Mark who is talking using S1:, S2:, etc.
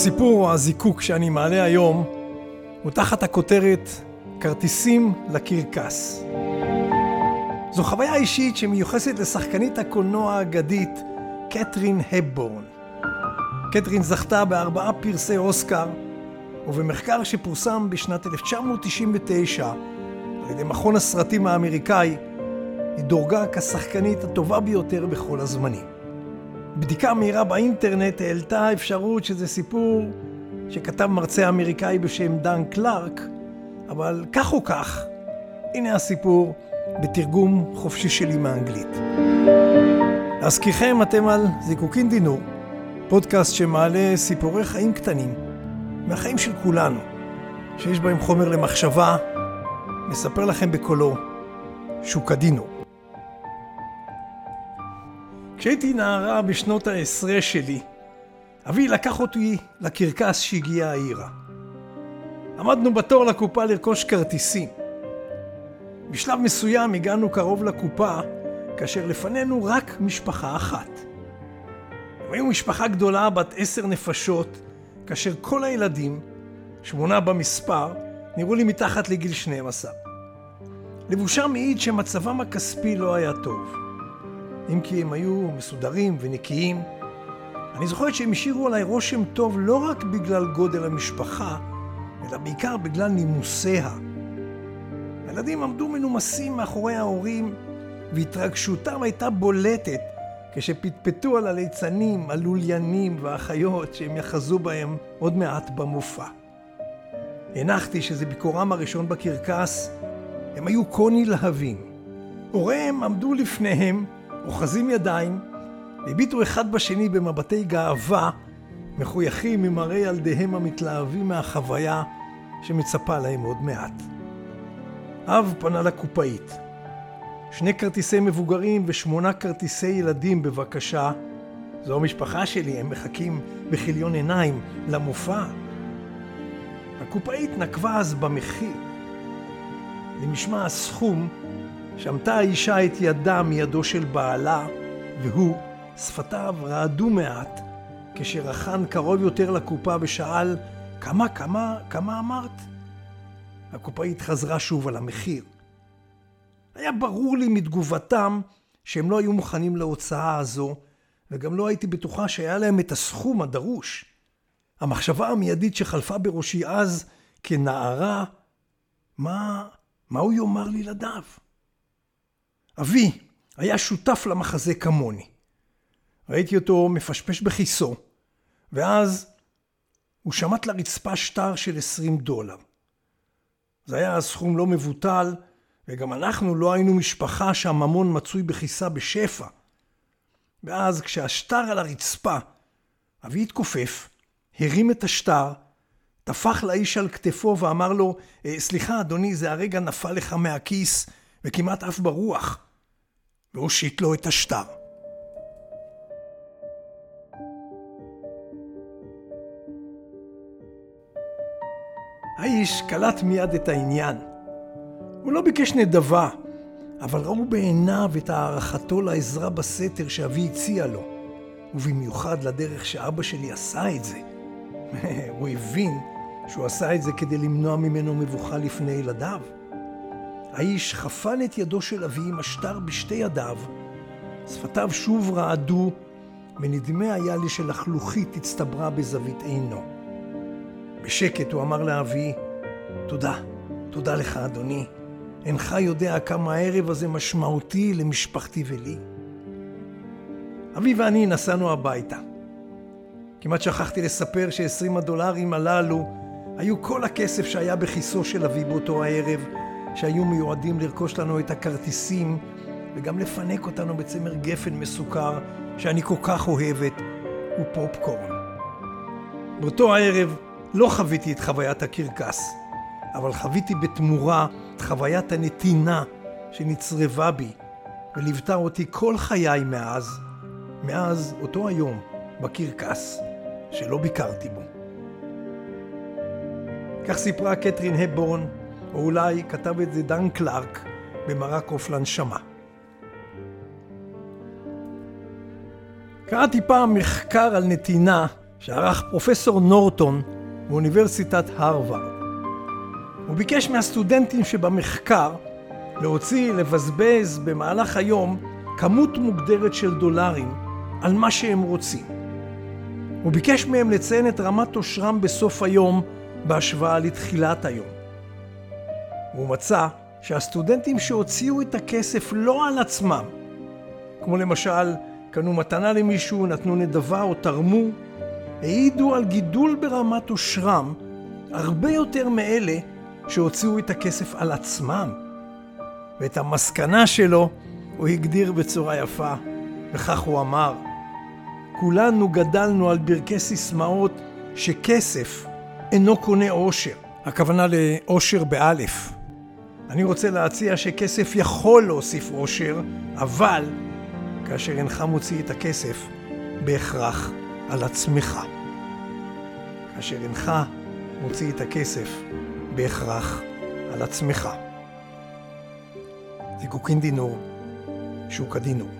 S1: הסיפור או הזיקוק שאני מעלה היום הוא תחת הכותרת כרטיסים לקרקס. זו חוויה אישית שמיוחסת לשחקנית הקולנוע האגדית קתרין הבורן. קתרין זכתה בארבעה פרסי אוסקר, ובמחקר שפורסם בשנת 1999 על ידי מכון הסרטים האמריקאי, היא דורגה כשחקנית הטובה ביותר בכל הזמנים. בדיקה מהירה באינטרנט העלתה אפשרות שזה סיפור שכתב מרצה אמריקאי בשם דן קלארק, אבל כך או כך, הנה הסיפור בתרגום חופשי שלי מאנגלית. להזכירכם, אתם על זיקוקין דינור, פודקאסט שמעלה סיפורי חיים קטנים מהחיים של כולנו, שיש בהם חומר למחשבה, מספר לכם בקולו שוקדינו. כשהייתי נערה בשנות העשרה שלי, אבי לקח אותי לקרקס שהגיע העירה. עמדנו בתור לקופה לרכוש כרטיסים. בשלב מסוים הגענו קרוב לקופה, כאשר לפנינו רק משפחה אחת. הם היו משפחה גדולה בת עשר נפשות, כאשר כל הילדים, שמונה במספר, נראו לי מתחת לגיל 12. לבושם מעיד שמצבם הכספי לא היה טוב. אם כי הם היו מסודרים ונקיים. אני זוכרת שהם השאירו עליי רושם טוב לא רק בגלל גודל המשפחה, אלא בעיקר בגלל נימוסיה. הילדים עמדו מנומסים מאחורי ההורים, והתרגשותם הייתה בולטת כשפטפטו על הליצנים, הלוליינים והאחיות שהם יחזו בהם עוד מעט במופע. הנחתי שזה ביקורם הראשון בקרקס, הם היו כה נלהבים. הוריהם עמדו לפניהם אוחזים ידיים, הביטו אחד בשני במבטי גאווה, מחויכים ממראה ילדיהם המתלהבים מהחוויה שמצפה להם עוד מעט. אב פנה לקופאית. שני כרטיסי מבוגרים ושמונה כרטיסי ילדים בבקשה. זו המשפחה שלי, הם מחכים בכיליון עיניים למופע. הקופאית נקבה אז במחיר. למשמע הסכום שמטה האישה את ידה מידו של בעלה, והוא, שפתיו רעדו מעט, כשרחן קרוב יותר לקופה ושאל, כמה, כמה, כמה אמרת? הקופאית חזרה שוב על המחיר. היה ברור לי מתגובתם שהם לא היו מוכנים להוצאה הזו, וגם לא הייתי בטוחה שהיה להם את הסכום הדרוש. המחשבה המיידית שחלפה בראשי אז, כנערה, מה, מה הוא יאמר לילדיו? אבי היה שותף למחזה כמוני. ראיתי אותו מפשפש בכיסו, ואז הוא שמט לרצפה שטר של עשרים דולר. זה היה סכום לא מבוטל, וגם אנחנו לא היינו משפחה שהממון מצוי בכיסה בשפע. ואז כשהשטר על הרצפה, אבי התכופף, הרים את השטר, טפח לאיש על כתפו ואמר לו, אה, סליחה אדוני, זה הרגע נפל לך מהכיס וכמעט עף ברוח. והושיט לו את השטר. האיש קלט מיד את העניין. הוא לא ביקש נדבה, אבל ראו בעיניו את הערכתו לעזרה בסתר שאבי הציע לו, ובמיוחד לדרך שאבא שלי עשה את זה. הוא הבין שהוא עשה את זה כדי למנוע ממנו מבוכה לפני ילדיו. האיש חפן את ידו של אבי עם השטר בשתי ידיו. שפתיו שוב רעדו, ונדמה היה לי שלחלוכית הצטברה בזווית עינו. בשקט הוא אמר לאבי, תודה, תודה לך אדוני. אינך יודע כמה הערב הזה משמעותי למשפחתי ולי. אבי ואני נסענו הביתה. כמעט שכחתי לספר ש-20 הדולרים הללו היו כל הכסף שהיה בכיסו של אבי באותו הערב, שהיו מיועדים לרכוש לנו את הכרטיסים וגם לפנק אותנו בצמר גפן מסוכר שאני כל כך אוהבת, ופופקורן. באותו הערב לא חוויתי את חוויית הקרקס, אבל חוויתי בתמורה את חוויית הנתינה שנצרבה בי וליוותה אותי כל חיי מאז, מאז אותו היום בקרקס שלא ביקרתי בו. כך סיפרה קתרין הבורן או אולי כתב את זה דן קלארק במרק עוף לנשמה. קראתי פעם מחקר על נתינה שערך פרופסור נורטון מאוניברסיטת הרווארד. הוא ביקש מהסטודנטים שבמחקר להוציא, לבזבז במהלך היום כמות מוגדרת של דולרים על מה שהם רוצים. הוא ביקש מהם לציין את רמת עושרם בסוף היום בהשוואה לתחילת היום. הוא מצא שהסטודנטים שהוציאו את הכסף לא על עצמם, כמו למשל קנו מתנה למישהו, נתנו נדבה או תרמו, העידו על גידול ברמת עושרם הרבה יותר מאלה שהוציאו את הכסף על עצמם. ואת המסקנה שלו הוא הגדיר בצורה יפה, וכך הוא אמר: כולנו גדלנו על ברכי סיסמאות שכסף אינו קונה עושר. הכוונה לעושר באלף. אני רוצה להציע שכסף יכול להוסיף עושר, אבל כאשר אינך מוציא את הכסף, בהכרח על עצמך. כאשר אינך מוציא את הכסף, בהכרח על עצמך. זיקוקין דינור, שוק הדינור.